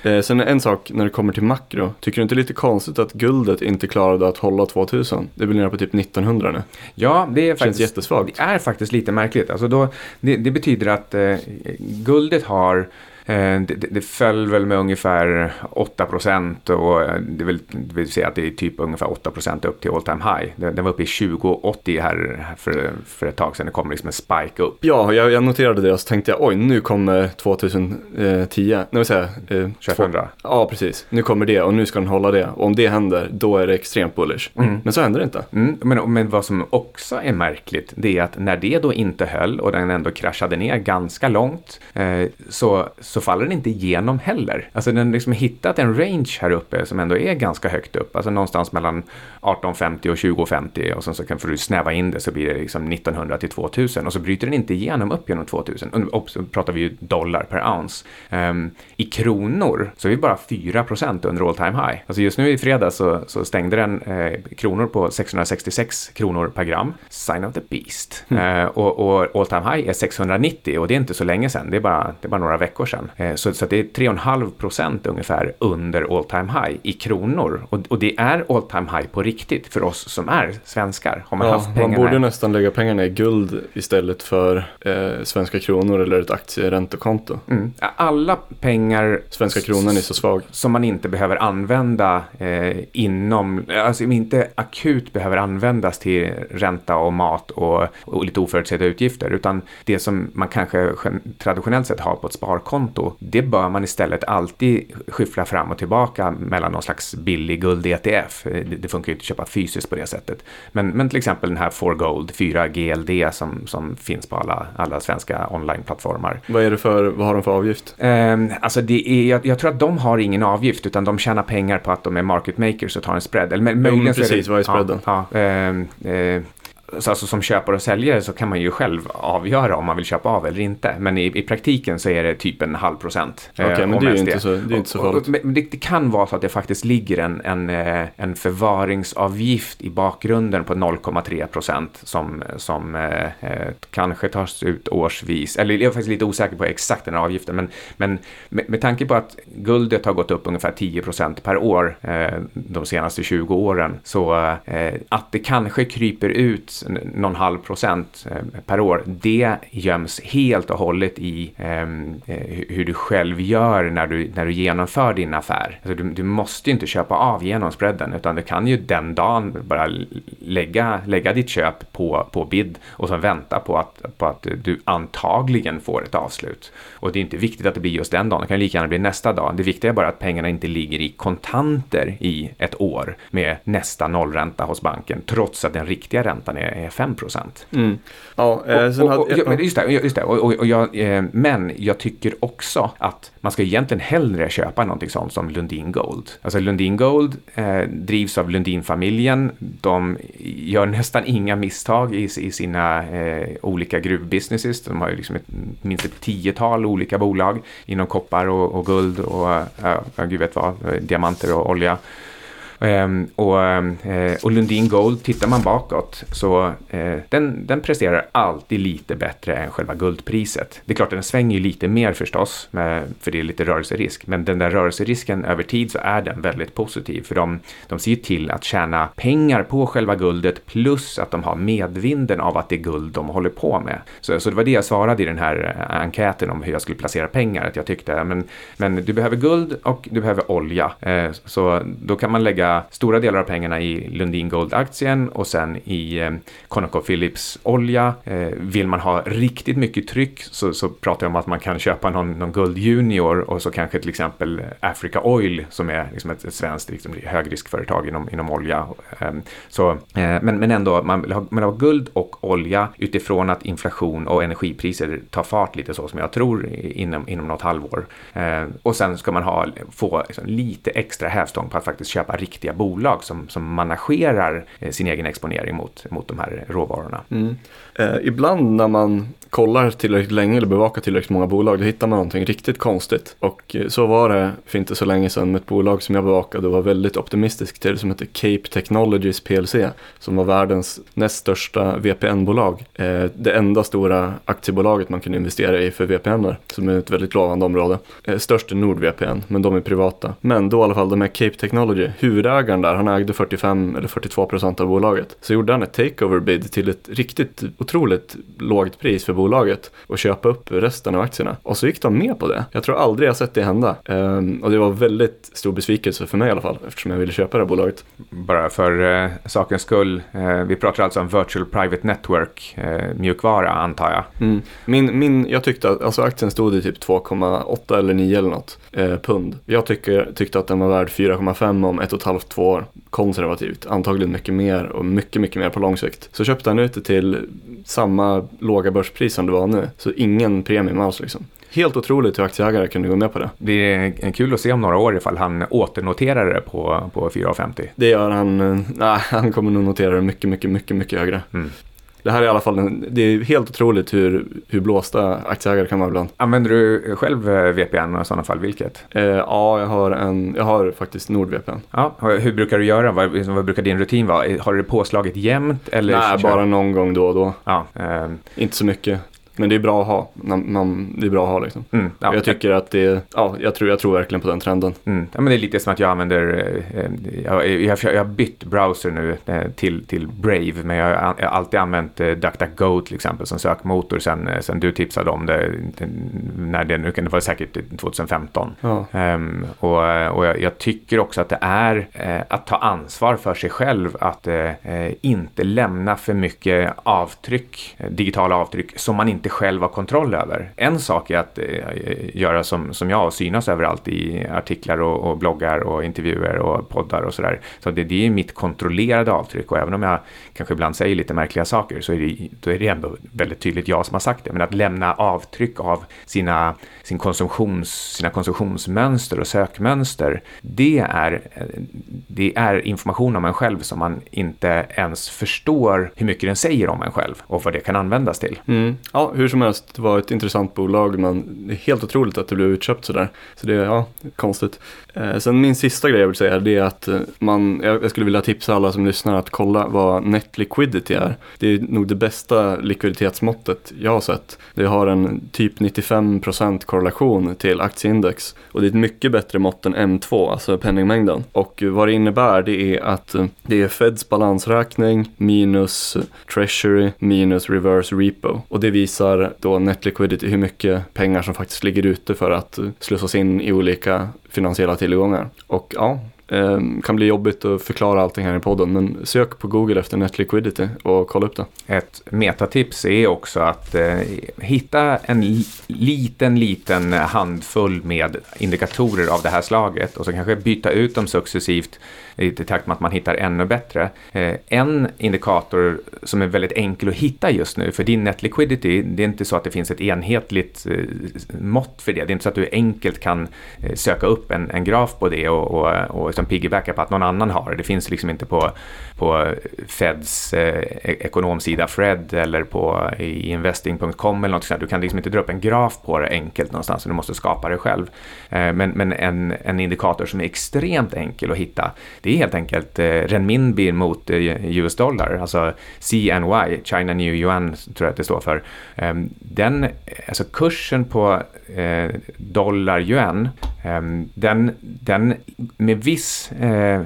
Eh, sen en sak när det kommer till makro. Tycker du inte det är lite konstigt att guldet inte klarade att hålla 2000? Det blir nere på typ 1900 nu. Ja, det är faktiskt, jättesvagt. Det är faktiskt lite märkligt. Alltså då, det, det betyder att eh, guldet har det, det, föll väl med ungefär 8 procent och det vill, det vill säga att det är typ ungefär 8 procent upp till all time high. Den var uppe i 2080 här för, för ett tag sedan. Det kom liksom en spike upp. Ja, jag, jag noterade det och så tänkte jag oj, nu kommer 2010. Nej, vill säga, eh, 2100. Två, ja, precis. Nu kommer det och nu ska den hålla det. Och om det händer, då är det extremt bullish. Mm. Men så händer det inte. Mm, men, men vad som också är märkligt, det är att när det då inte höll och den ändå kraschade ner ganska långt, eh, så, så så faller den inte igenom heller. Alltså den liksom hittat en range här uppe som ändå är ganska högt upp. Alltså någonstans mellan 1850 och 2050 och sen så kan, får du snäva in det så blir det liksom 1900 till 2000 och så bryter den inte igenom upp genom 2000. Och så pratar vi ju dollar per ounce. Um, I kronor så är vi bara 4% under all time high. Alltså just nu i fredag så, så stängde den eh, kronor på 666 kronor per gram. Sign of the beast. Mm. Uh, och, och all time high är 690 och det är inte så länge sedan. Det är bara, det är bara några veckor sedan. Eh, så, så det är 3,5 procent ungefär under all time high i kronor. Och, och, det är all time high på riktigt för oss som är svenskar. Har man ja, haft pengarna... Man borde nästan lägga pengarna i guld istället för eh, svenska kronor eller ett aktieräntekonto. Mm. Alla pengar... Svenska kronan är så svag. Som man inte behöver använda eh, inom, alltså inte akut behöver användas till ränta och mat och, och lite oförutsedda utgifter. Utan det som man kanske traditionellt sett har på ett sparkonto konto, det bör man istället alltid skyffla fram och tillbaka mellan någon slags billig guld-ETF. Det, det, funkar ju inte att köpa fysiskt på det sättet. Men, men till exempel den här 4Gold, 4GLD som, som finns på alla, alla svenska onlineplattformar. Vad, är det för, vad har de för avgift? Eh, alltså det är, jag, jag, tror att de har ingen avgift utan de tjänar pengar på att de är market makers och tar en spread. Eller möjligen jo, precis, vad är spreaden? Ja, ja, eh, eh, så alltså som köpare och säljare så kan man ju själv avgöra om man vill köpa av eller inte. Men i, i praktiken så är det typ en halv procent. Okej, okay, men det är ju inte så, det är inte så farligt. Men det, det, kan vara så att det faktiskt ligger en, en, en förvaringsavgift i bakgrunden på 0,3 procent som, som eh, kanske tas ut årsvis. Eller jag är faktiskt lite osäker på exakt den här avgiften. Men, men med, med tanke på att guldet har gått upp ungefär 10 procent per år eh, de senaste 20 åren. Så eh, att det kanske kryper ut någon halv procent eh, per år, det göms helt och hållet i ehm, eh, hur du själv gör när du, när du genomför din affär. Alltså du, du måste ju inte köpa av genom spreaden, utan du kan ju den dagen bara lägga, lägga ditt köp på, på bid och sen vänta på att, på att du antagligen får ett avslut. Och det är inte viktigt att det blir just den dagen, det kan lika gärna bli nästa dag. Det viktiga är bara att pengarna inte ligger i kontanter i ett år med nästa nollränta hos banken, trots att den riktiga räntan är, är 5 procent. Mm. Ja, eh, och, och, och, just det, just det. Och, och jag, eh, men jag tycker också att man ska egentligen hellre köpa någonting sånt som Lundin Gold. Alltså Lundin Gold eh, drivs av Lundin-familjen. De gör nästan inga misstag i, i sina eh, olika gruvbusinesses. De har ju liksom ett, minst ett tiotal olika bolag inom koppar och, och guld och äh, gud vet vad, eh, diamanter och olja. Ehm, och, eh, och Lundin Gold, tittar man bakåt så eh, den, den presterar alltid lite bättre än själva guldpriset. Det är klart den svänger ju lite mer förstås, med, för det är lite rörelserisk. Men den där rörelserisken över tid så är den väldigt positiv. För de, de ser ju till att tjäna pengar på själva guldet plus att de har medvinden av att det är guld de håller på med. Så, så det var det jag svarade i den här eh, enkäten om hur jag skulle placera pengar. Att jag tyckte, men, men du behöver guld och du behöver olja. Så då kan man lägga stora delar av pengarna i Lundin Gold-aktien och sen i eh, ConocoPhillips olja. Eh, vill man ha riktigt mycket tryck så, så pratar jag om att man kan köpa någon, någon Guld Junior och så kanske till exempel Africa Oil som är liksom ett, ett svenskt liksom, högriskföretag inom, inom olja. Ehm, eh, så, men, men ändå, man vill, ha, man vill ha guld och olja utifrån att inflation och energipriser tar fart lite så som jag tror inom, inom något halvår. Ehm, och sen ska man ha, få liksom, lite extra hävstång på att faktiskt köpa riktigt riktiga bolag som, som managerar eh, sin egen exponering mot, mot de här råvarorna. Mm. Eh, ibland när man kollar tillräckligt länge eller bevakar tillräckligt många bolag, då hittar man någonting riktigt konstigt. Och eh, så var det för inte så länge sedan med ett bolag som jag bevakade och var väldigt optimistisk till, som heter Cape Technologies PLC, som var världens näst största VPN-bolag. Eh, det enda stora aktiebolaget man kunde investera i för VPN, som är ett väldigt lovande område. Eh, störst är NordVPN, men de är privata. Men då i alla fall, de här Cape Technology, huvudägaren där, han ägde 45 eller 42 procent av bolaget. Så gjorde han ett takeover bid till ett riktigt otroligt lågt pris för bolaget och köpa upp resten av aktierna. Och så gick de med på det. Jag tror aldrig jag sett det hända. Um, och det var väldigt stor besvikelse för mig i alla fall eftersom jag ville köpa det här bolaget. Bara för uh, sakens skull, uh, vi pratar alltså om Virtual Private Network uh, mjukvara antar jag. Mm. Min, min, jag tyckte att alltså aktien stod i typ 2,8 eller 9 eller något pund. Jag tycker, tyckte att den var värd 4,5 om ett och ett halvt, två år. Konservativt, antagligen mycket mer och mycket, mycket mer på lång sikt. Så köpte han ut det till samma låga börspris som det var nu. Så ingen premium alls liksom. Helt otroligt hur aktieägare kunde gå med på det. Det är kul att se om några år ifall han åternoterar det på, på 4,50. Det gör han. Eh, nej, han kommer nog notera det mycket, mycket, mycket, mycket högre. Mm. Det här är i alla fall en, det är helt otroligt hur, hur blåsta aktieägare kan vara ibland. Använder du själv eh, VPN i sådana fall? Vilket? Eh, ja, jag har, en, jag har faktiskt NordVPN. Ja, hur brukar du göra? Vad, vad brukar din rutin vara? Har du påslaget jämt? Eller Nej, bara någon gång då och då. Ja, eh. Inte så mycket. Men det är bra att ha. Man, det är bra att ha liksom. Mm, ja, jag tycker att det, ja, jag tror, jag tror verkligen på den trenden. Mm. Ja, men det är lite som att jag använder, eh, jag, jag, jag har bytt browser nu eh, till, till Brave, men jag har, jag har alltid använt eh, DuckDuckGo till exempel som sökmotor sen, eh, sen du tipsade om det, när det nu kan det vara säkert 2015. Ja. Um, och och jag, jag, tycker också att det är eh, att ta ansvar för sig själv, att eh, inte lämna för mycket avtryck, digitala avtryck som man inte inte själv ha kontroll över. En sak är att eh, göra som, som jag och synas överallt i artiklar och, och bloggar och intervjuer och poddar och sådär. Så det, det är mitt kontrollerade avtryck och även om jag kanske ibland säger lite märkliga saker så är det, då är det ändå väldigt tydligt jag som har sagt det. Men att lämna avtryck av sina, sin konsumtions, sina konsumtionsmönster och sökmönster, det är, det är information om en själv som man inte ens förstår hur mycket den säger om en själv och vad det kan användas till. Mm. Ja, hur som helst, det var ett intressant bolag men det är helt otroligt att det blev utköpt sådär. Så det är, ja, konstigt. Eh, sen min sista grej jag vill säga det är att eh, man, jag skulle vilja tipsa alla som lyssnar att kolla vad net liquidity är. Det är nog det bästa likviditetsmåttet jag har sett. Det har en typ 95% korrelation till aktieindex och det är ett mycket bättre mått än M2, alltså penningmängden. Och vad det innebär det är att eh, det är Feds balansräkning minus Treasury minus reverse repo och det visar då net liquidity hur mycket pengar som faktiskt ligger ute för att slussas in i olika finansiella tillgångar. Och ja, Ehm, kan bli jobbigt att förklara allting här i podden, men sök på Google efter Net Liquidity och kolla upp det. Ett metatips är också att eh, hitta en liten, liten handfull med indikatorer av det här slaget och så kanske byta ut dem successivt i takt med att man hittar ännu bättre. Eh, en indikator som är väldigt enkel att hitta just nu för din net liquidity, det är inte så att det finns ett enhetligt eh, mått för det. Det är inte så att du enkelt kan eh, söka upp en, en graf på det och, och, och liksom piggybacka på att någon annan har det. Det finns liksom inte på, på Feds eh, e- ekonomsida Fred eller på i investing.com eller något sånt. Du kan liksom inte dra upp en graf på det enkelt någonstans, du måste skapa det själv. Eh, men men en, en indikator som är extremt enkel att hitta, det är helt enkelt eh, renminbi mot eh, US dollar, alltså CNY, China New Yuan tror jag att det står för. Eh, den, alltså kursen på eh, dollar yuan, eh, den, den med viss Eh,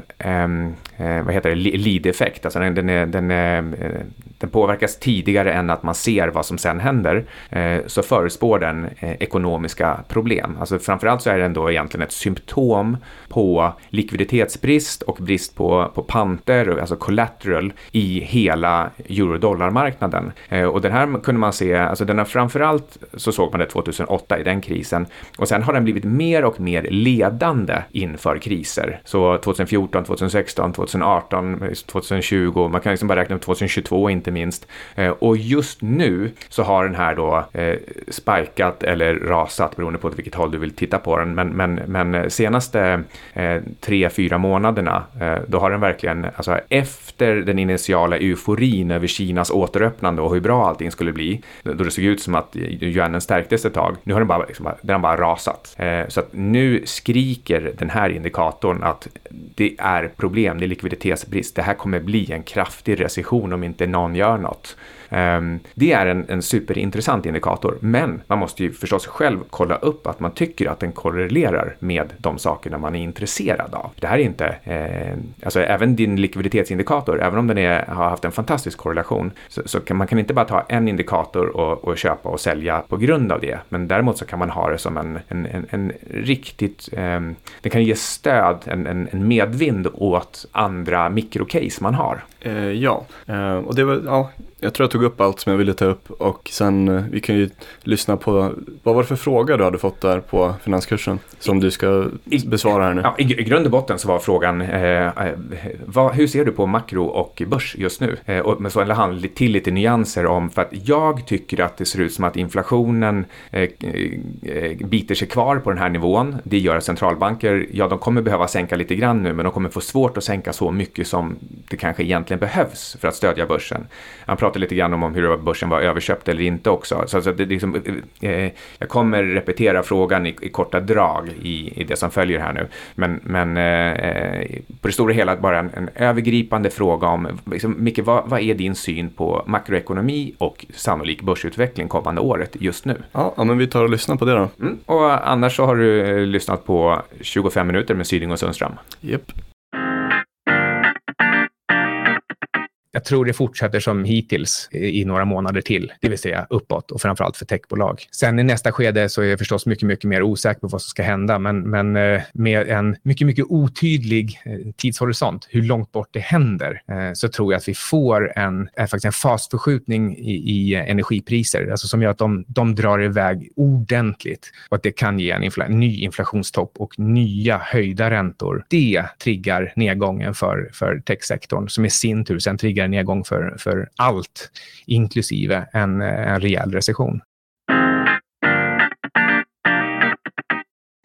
eh, vad heter det, lead-effekt, alltså den, den, är, den, är, eh, den påverkas tidigare än att man ser vad som sen händer, eh, så förutspår den ekonomiska problem. Alltså framförallt så är den då egentligen ett symptom på likviditetsbrist och brist på, på panter, alltså collateral, i hela eurodollarmarknaden. Eh, och den här kunde man se, alltså den har framförallt så såg man det 2008 i den krisen och sen har den blivit mer och mer ledande inför kriser. Så 2014, 2016, 2018, 2020, man kan liksom bara räkna med 2022 inte minst. Eh, och just nu så har den här då eh, spikat eller rasat beroende på vilket håll du vill titta på den. Men, men, men eh, senaste eh, tre, fyra månaderna, eh, då har den verkligen, alltså efter den initiala euforin över Kinas återöppnande och hur bra allting skulle bli, då det såg ut som att yuanen stärktes ett tag, nu har den bara, liksom, den har bara rasat. Eh, så att nu skriker den här indikatorn att det är problem, det är likviditetsbrist, det här kommer bli en kraftig recession om inte någon gör något. Ehm, det är en, en superintressant indikator, men man måste ju förstås själv kolla upp att man tycker att den korrelerar med de sakerna man är intresserad av. Det här är inte, eh, alltså även din likviditetsindikator, även om den är, har haft en fantastisk korrelation, så, så kan man kan inte bara ta en indikator och, och, köpa och sälja på grund av det, men däremot så kan man ha det som en, en, en, en riktigt, eh, det kan ge stöd, en, en, en medvind åt andra mikrocase man har. Eh, ja, eh, och det var, ja, jag tror jag tog upp allt som jag ville ta upp och sen eh, vi kan ju lyssna på vad var det för fråga du hade fått där på finanskursen som du ska besvara här nu? Ja, i, i grund och botten så var frågan eh, eh, vad, hur ser du på makro och börs just nu? Eh, och, men så lade han till lite nyanser om för att jag tycker att det ser ut som att inflationen eh, biter sig kvar på den här nivån. Det gör att centralbanker, ja de kommer behöva sänka lite grann nu men de kommer få svårt att sänka så mycket som det kanske egentligen behövs för att stödja börsen. Han pratade lite grann om, hur börsen var överköpt eller inte också. Så, så det, liksom, eh, jag kommer repetera frågan i, i korta drag i, i det som följer här nu. Men, men eh, på det stora hela bara en, en övergripande fråga om, liksom, Micke, vad, vad, är din syn på makroekonomi och sannolik börsutveckling kommande året just nu? Ja, ja men vi tar och lyssnar på det då. Mm. Och annars så har du eh, lyssnat på 25 minuter med Syding och Sundström. Yep. Jag tror det fortsätter som hittills i några månader till, det vill säga uppåt och framförallt för techbolag. Sen i nästa skede så är jag förstås mycket, mycket mer osäker på vad som ska hända, men, men eh, med en mycket, mycket otydlig eh, tidshorisont, hur långt bort det händer, eh, så tror jag att vi får en, faktiskt en fasförskjutning i, i energipriser, alltså som gör att de, de drar iväg ordentligt och att det kan ge en infla, ny inflationstopp och nya höjda räntor. Det triggar nedgången för, för techsektorn som i sin tur sen triggar ytterligare nedgång för, för allt, inklusive en, eh, en rejäl recession.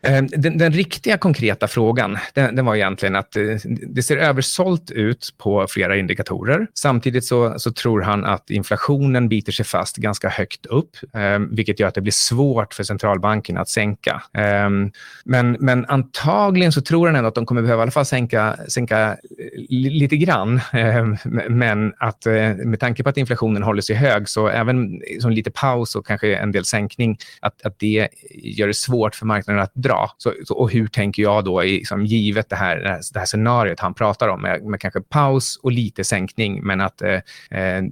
Ehm, den, den, riktiga konkreta frågan den, den, var egentligen att eh, det ser översålt ut på flera indikatorer. Samtidigt så, så, tror han att inflationen biter sig fast ganska högt upp, eh, vilket gör att det blir svårt för centralbanken att sänka. Eh, men, men, antagligen så tror han ändå att de kommer behöva i alla fall sänka, sänka eh, lite grann. Eh, men att eh, med tanke på att inflationen håller sig hög, så även som lite paus och kanske en del sänkning, att, att det gör det svårt för marknaden att dra så, så, och hur tänker jag då, i, liksom, givet det här, det här scenariot han pratar om, med, med kanske paus och lite sänkning, men att eh, eh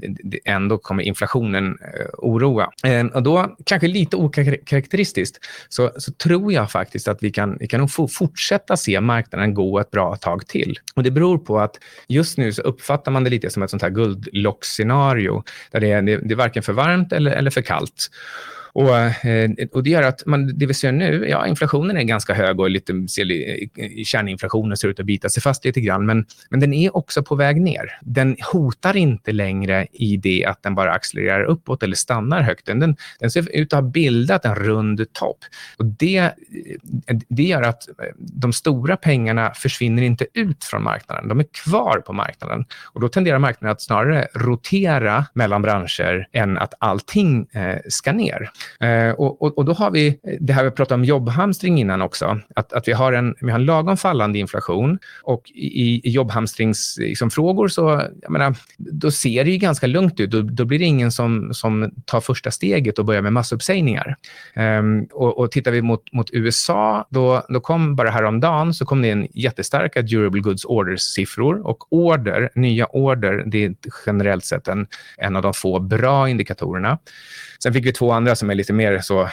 ändå kommer inflationen eh, oroa. Eh, och då, kanske lite okaraktäristiskt, så, så tror jag faktiskt att vi kan, vi kan nog fortsätta se marknaden gå ett bra tag till. Och Det beror på att just nu så uppfattar man det lite som ett sånt här guldlockscenario, där det är, det, det är varken för varmt eller, eller för kallt. Och, eh, och det gör att man, det vi ser nu, ja, inflationen är ganska hög och lite, eh, kärninflationen ser ut att bita sig fast lite grann, men, men den är också på väg ner. Den hotar inte längre i det att den bara accelererar uppåt eller stannar högt. Den, den ser ut att ha bildat en rund topp. Och det, eh, det gör att de stora pengarna försvinner inte ut från marknaden. De är kvar på marknaden. Och Då tenderar marknaden att snarare rotera mellan branscher än att allting eh, ska ner. Eh, och, och, och, då har vi eh, det här vi pratade om jobbhamstring innan också, att, att vi, har en, vi har en lagom fallande inflation och i, i jobbhamstringsfrågor liksom, så, jag menar, då ser det ju ganska lugnt ut. Då, då, blir det ingen som, som tar första steget och börjar med massuppsägningar. Um, och, och tittar vi mot, mot USA, då, då kom bara häromdagen så kom det in jättestarka durable goods orders-siffror och order, nya order, det är generellt sett en, en av de få bra indikatorerna. Sen fick vi två andra som är lite mer så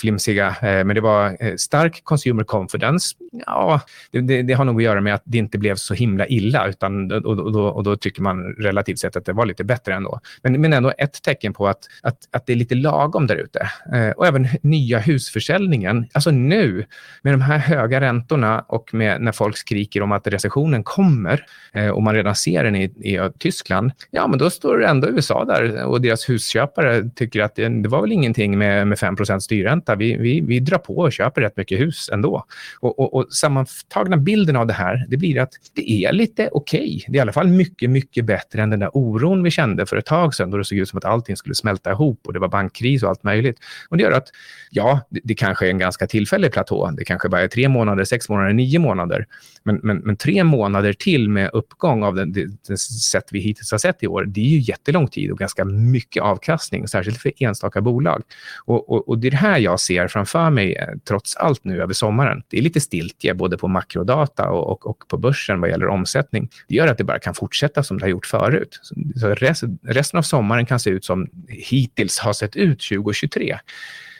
flimsiga, eh, men det var eh, stark consumer confidence. Ja, det, det, det, har nog att göra med att det inte blev så himla illa, utan, och, och, då, och då tycker man relativt sett att det var lite bättre ändå. Men, men ändå ett tecken på att, att, att det är lite lagom där ute. Eh, och även nya husförsäljningen. Alltså nu, med de här höga räntorna och med, när folk skriker om att recessionen kommer eh, och man redan ser den i, i Tyskland, ja, men då står ändå USA där och deras husköpare tycker att det, det var väl ingenting med, med 5 styrränta. Vi, vi, vi drar på och köper rätt mycket hus ändå. Och, och, och sammantagna bilden av det här, det blir att det är lite okej. Okay. Det är i alla fall mycket, mycket bättre än den där oron vi kände för ett tag sedan då det såg ut som att allting skulle smälta ihop och det var bankkris och allt möjligt. Och det gör att, ja, det, det kanske är en ganska tillfällig platå. Det kanske bara är tre månader, sex månader, nio månader. Men, men, men tre månader till med uppgång av det, det, det sätt vi hittills har sett i år, det är ju jättelång tid och ganska mycket avkastning, särskilt för enstaka bolag. Och, och, och, det är det här jag ser framför mig, eh, trots allt nu över sommaren. Det är lite stiltje både på makrodata och, och, och, på börsen vad gäller omsättning. Det gör att det bara kan fortsätta som det har gjort förut. Så rest, resten av sommaren kan se ut som hittills har sett ut 2023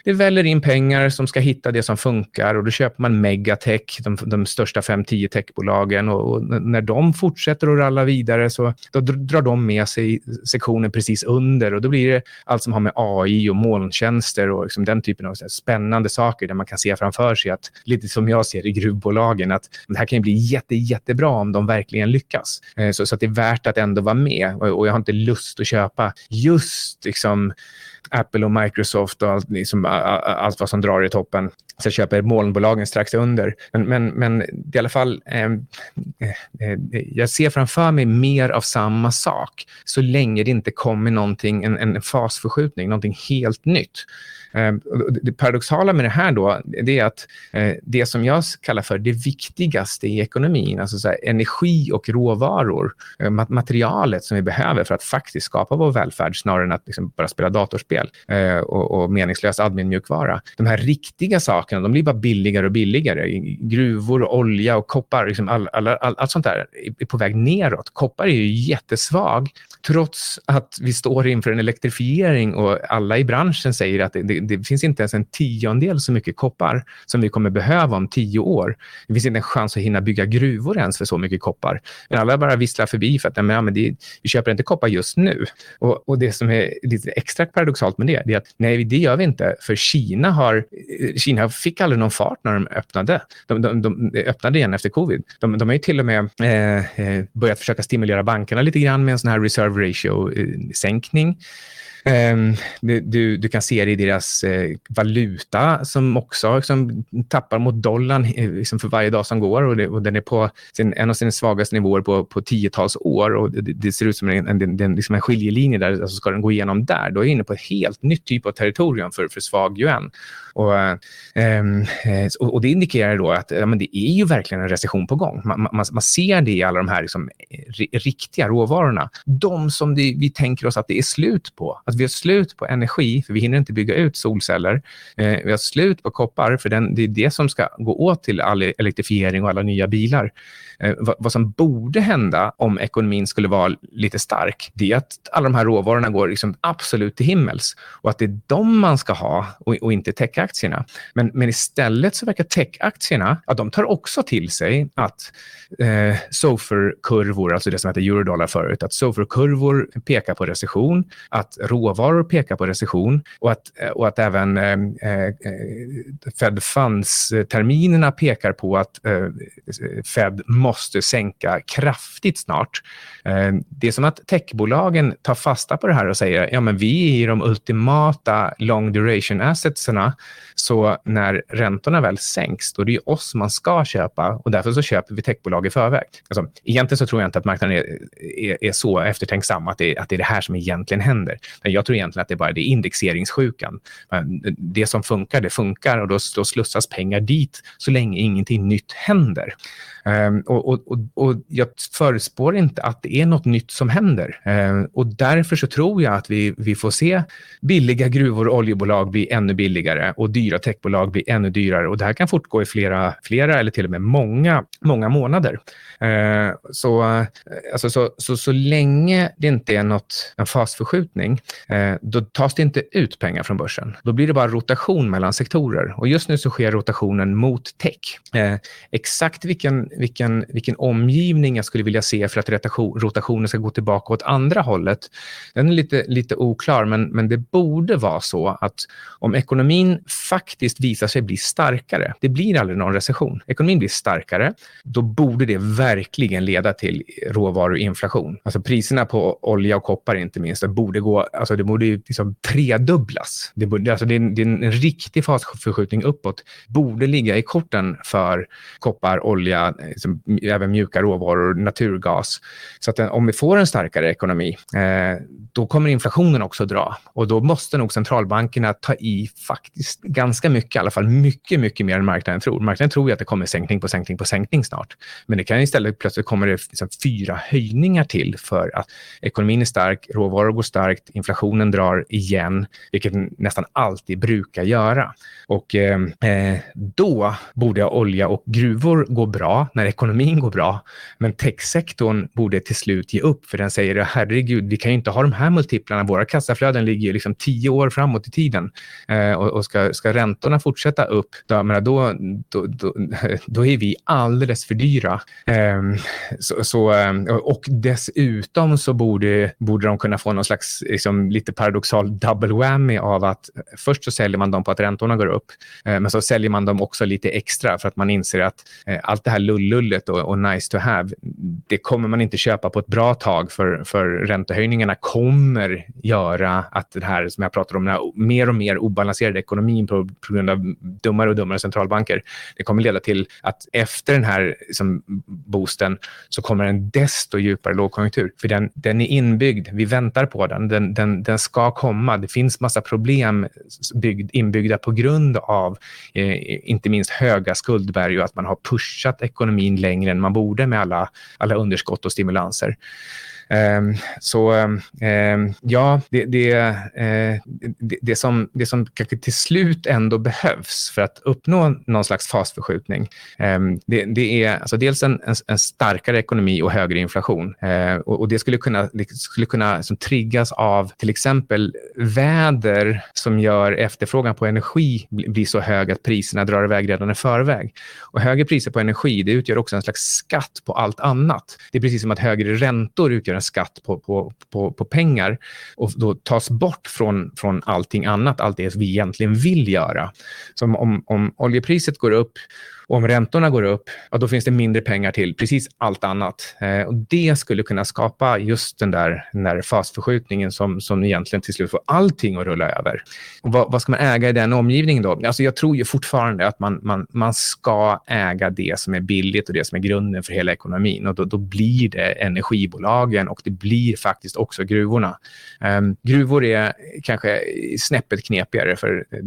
det väller in pengar som ska hitta det som funkar och då köper man Megatech, de, de största 5-10 techbolagen. Och, och, när de fortsätter att ralla vidare så då drar de med sig sektionen precis under. Och då blir det allt som har med AI och molntjänster och liksom den typen av spännande saker där man kan se framför sig att, lite som jag ser i gruvbolagen, att det här kan bli jätte, jättebra om de verkligen lyckas. Eh, så, så att det är värt att ändå vara med. Och, och jag har inte lust att köpa just liksom Apple och Microsoft och allt, liksom, allt vad som drar i toppen. Så jag köper molnbolagen strax under. Men, men, men i alla fall, eh, eh, jag ser framför mig mer av samma sak så länge det inte kommer någonting, en, en fasförskjutning, någonting helt nytt. Eh, det paradoxala med det här då, det är att eh, det som jag kallar för det viktigaste i ekonomin, alltså så energi och råvaror, eh, materialet som vi behöver för att faktiskt skapa vår välfärd snarare än att liksom bara spela datorspel eh, och, och meningslös admin-mjukvara. De här riktiga sakerna sakerna de blir bara billigare och billigare. Gruvor, olja och koppar, liksom all, all, all, allt sånt där är på väg neråt. Koppar är ju jättesvag trots att vi står inför en elektrifiering och alla i branschen säger att det, det, det, finns inte ens en tiondel så mycket koppar som vi kommer behöva om tio år. Det finns inte en chans att hinna bygga gruvor ens för så mycket koppar. Men alla bara visslar förbi för att ja, men det, vi köper inte koppar just nu. Och, och, det som är lite extra paradoxalt med det, det är att nej, det gör vi inte, för Kina, har, Kina fick aldrig någon fart när de öppnade. De, de, de öppnade igen efter covid. De, de har ju till och med eh, eh börjat försöka stimulera bankerna lite grann med en sån här reserve ratio-sänkning. Eh, ehm, du, du kan se det i deras eh, valuta som också liksom, tappar mot dollarn eh, liksom för varje dag som går och, det, och den är på sin, en av sina svagaste nivåer på, på tiotals år och det, det ser ut som en, en, en, liksom en skiljelinje där, alltså ska den gå igenom där, då är vi inne på ett helt nytt typ av territorium för, för svag yuan. Och, ehm, eh, och, och, det indikerar då att ja, men det är ju verkligen en recession på gång. Man, man, man ser det i alla de här liksom, eh, riktiga råvarorna. De som det, vi tänker oss att det är slut på. Att vi har slut på energi, för vi hinner inte bygga ut solceller. Eh, vi har slut på koppar, för den, det är det som ska gå åt till all elektrifiering och alla nya bilar. Eh, vad, vad, som borde hända om ekonomin skulle vara lite stark, det är att alla de här råvarorna går liksom absolut till himmels och att det är de man ska ha och, och inte techaktierna. Men, men istället så verkar techaktierna, ja, de tar också till sig att eh, SOFR-kurvor, alltså det som hette eurodollar förut, att SOFR-kurvor pekar på recession, att råvaror pekar på recession och att, eh, och att även eh, eh, Fed Funds-terminerna pekar på att eh, Fed måste sänka kraftigt snart. Eh, det är som att techbolagen tar fasta på det här och säger ja men vi är de ultimata long duration assetserna, så när räntorna väl sänks, då är det oss man ska köpa och därför så köper vi techbolag i förväg. Alltså, egentligen så tror jag inte att marknaden är, är, är så eftertänksam att det, att det är det här som egentligen händer. Jag tror egentligen att det är bara det indexeringssjukan. Det som funkar, det funkar och då, då slussas pengar dit så länge ingenting nytt händer. Um, och, och, och, och, jag förespår inte att det är något nytt som händer. Um, och därför så tror jag att vi, vi får se billiga gruvor och oljebolag bli ännu billigare och dyra techbolag blir ännu dyrare. Och det här kan fortgå i flera, flera eller till och med många, många månader. Eh, så, eh, alltså, så, så, så länge det inte är något, en fasförskjutning, eh, då tas det inte ut pengar från börsen. Då blir det bara rotation mellan sektorer. Och just nu så sker rotationen mot tech. Eh, exakt vilken vilken, vilken omgivning jag skulle vilja se för att rotationen ska gå tillbaka åt andra hållet. Den är lite, lite oklar, men, men det borde vara så att om ekonomin faktiskt visar sig bli starkare, det blir aldrig någon recession, ekonomin blir starkare, då borde det verkligen leda till råvaruinflation. Alltså priserna på olja och koppar inte minst, det borde gå, alltså det borde liksom tredubblas. Det, borde, alltså det, är, det är en riktig fasförskjutning uppåt, borde ligga i korten för koppar, olja, liksom, även mjuka råvaror, naturgas. Så att eh, om vi får en starkare ekonomi, eh, då kommer inflationen också dra. Och då måste nog centralbankerna ta i faktiskt ganska mycket, i alla fall mycket, mycket mer än marknaden tror. Marknaden tror ju att det kommer sänkning på sänkning på sänkning snart. Men det kan istället plötsligt kommer det liksom fyra höjningar till för att ekonomin är stark, råvaror går starkt, inflationen drar igen, vilket nästan alltid brukar göra. Och eh, eh då borde olja och gruvor gå bra när ekonomin går bra. Men techsektorn borde till slut ge upp, för den säger herregud, vi kan ju inte ha de här multiplarna. Våra kassaflöden ligger ju liksom tio år framåt i tiden eh, och, och, ska, ska räntorna fortsätta upp, då, menar, då, då, då, (laughs) då är vi alldeles för dyra. Ehm, så, så, ehm, och dessutom så borde, borde de kunna få någon slags liksom, lite paradoxal double whammy av att först så säljer man dem på att räntorna går upp, eh, men så säljer man dem också lite extra för att man inser att eh, allt det här lullullet och, och, nice to have, det kommer man inte köpa på ett bra tag för, för räntehöjningarna kommer göra att det här som jag pratar om, den här mer och mer obalanserade ekonomin på, på grund av dummare och dummare centralbanker, det kommer leda till att efter den här liksom, boosten så kommer en desto djupare lågkonjunktur. För den, den är inbyggd, vi väntar på den. den, den, den ska komma. Det finns massa problem byggd, inbyggda på grund av eh, inte minst höga skuldberg och att man har pushat ekonomin ekonomin längre än man borde med alla, alla underskott och stimulanser. Ehm, så ehm, ja, det, det, eh, det, det, som, det som kanske till slut ändå behövs för att uppnå någon slags fasförskjutning, ehm, det, det är alltså dels en, en, en, starkare ekonomi och högre inflation. Eh, och, och det skulle kunna, skulle kunna liksom triggas av till exempel väder som gör efterfrågan på energi blir så hög att priserna drar iväg redan i förväg. Och högre priser på energi det utgör också en slags skatt på allt annat. Det är precis som att högre räntor utgör en skatt på, på, på, på pengar och då tas bort från, från allting annat, allt det vi egentligen vill göra. Så om, om oljepriset går upp och om räntorna går upp, ja, då finns det mindre pengar till precis allt annat. Eh, och Det skulle kunna skapa just den där, den där fasförskjutningen som, som egentligen till slut får allting att rulla över. Och vad, vad ska man äga i den omgivningen då? Alltså jag tror ju fortfarande att man, man, man ska äga det som är billigt och det som är grunden för hela ekonomin. Och då, då blir det energibolagen och det blir faktiskt också gruvorna. Eh, gruvor är kanske snäppet knepigare för eh,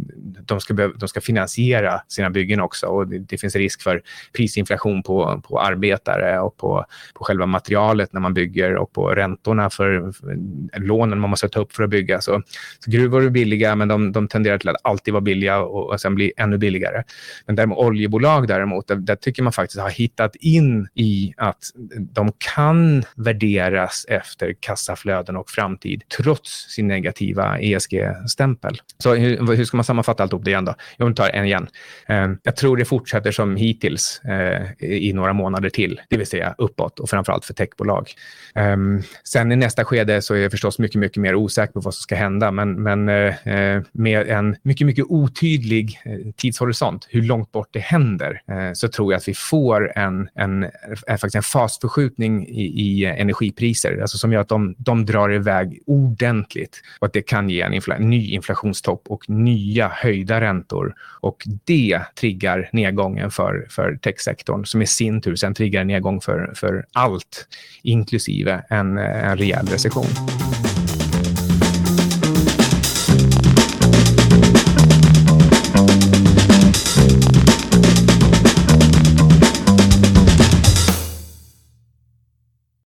de ska, de ska finansiera sina byggen också. Och det, det finns risk för prisinflation på, på arbetare och på, på själva materialet när man bygger och på räntorna för, för lånen man måste ta upp för att bygga. Så, så gruvor är billiga, men de, de tenderar till att alltid vara billiga och, och sen bli ännu billigare. Men däremot oljebolag däremot, där, där tycker man faktiskt har hittat in i att de kan värderas efter kassaflöden och framtid trots sin negativa ESG-stämpel. Så hur, hur ska man sammanfatta allt det igen då? Jag tar en igen. Eh, jag tror det fortsätter som hittills eh, i några månader till, det vill säga uppåt och framförallt för techbolag. Um, sen i nästa skede så är jag förstås mycket, mycket mer osäker på vad som ska hända, men, men eh, eh med en mycket, mycket otydlig eh, tidshorisont, hur långt bort det händer, eh, så tror jag att vi får en, en, en, faktiskt en fasförskjutning i, i energipriser, alltså som gör att de, de drar iväg ordentligt och att det kan ge en infla, ny inflationstopp och nya höjda räntor. Och det triggar nedgången nedgången för, för techsektorn som i sin tur sen triggar en nedgång för, för allt, inklusive en, en rejäl recession.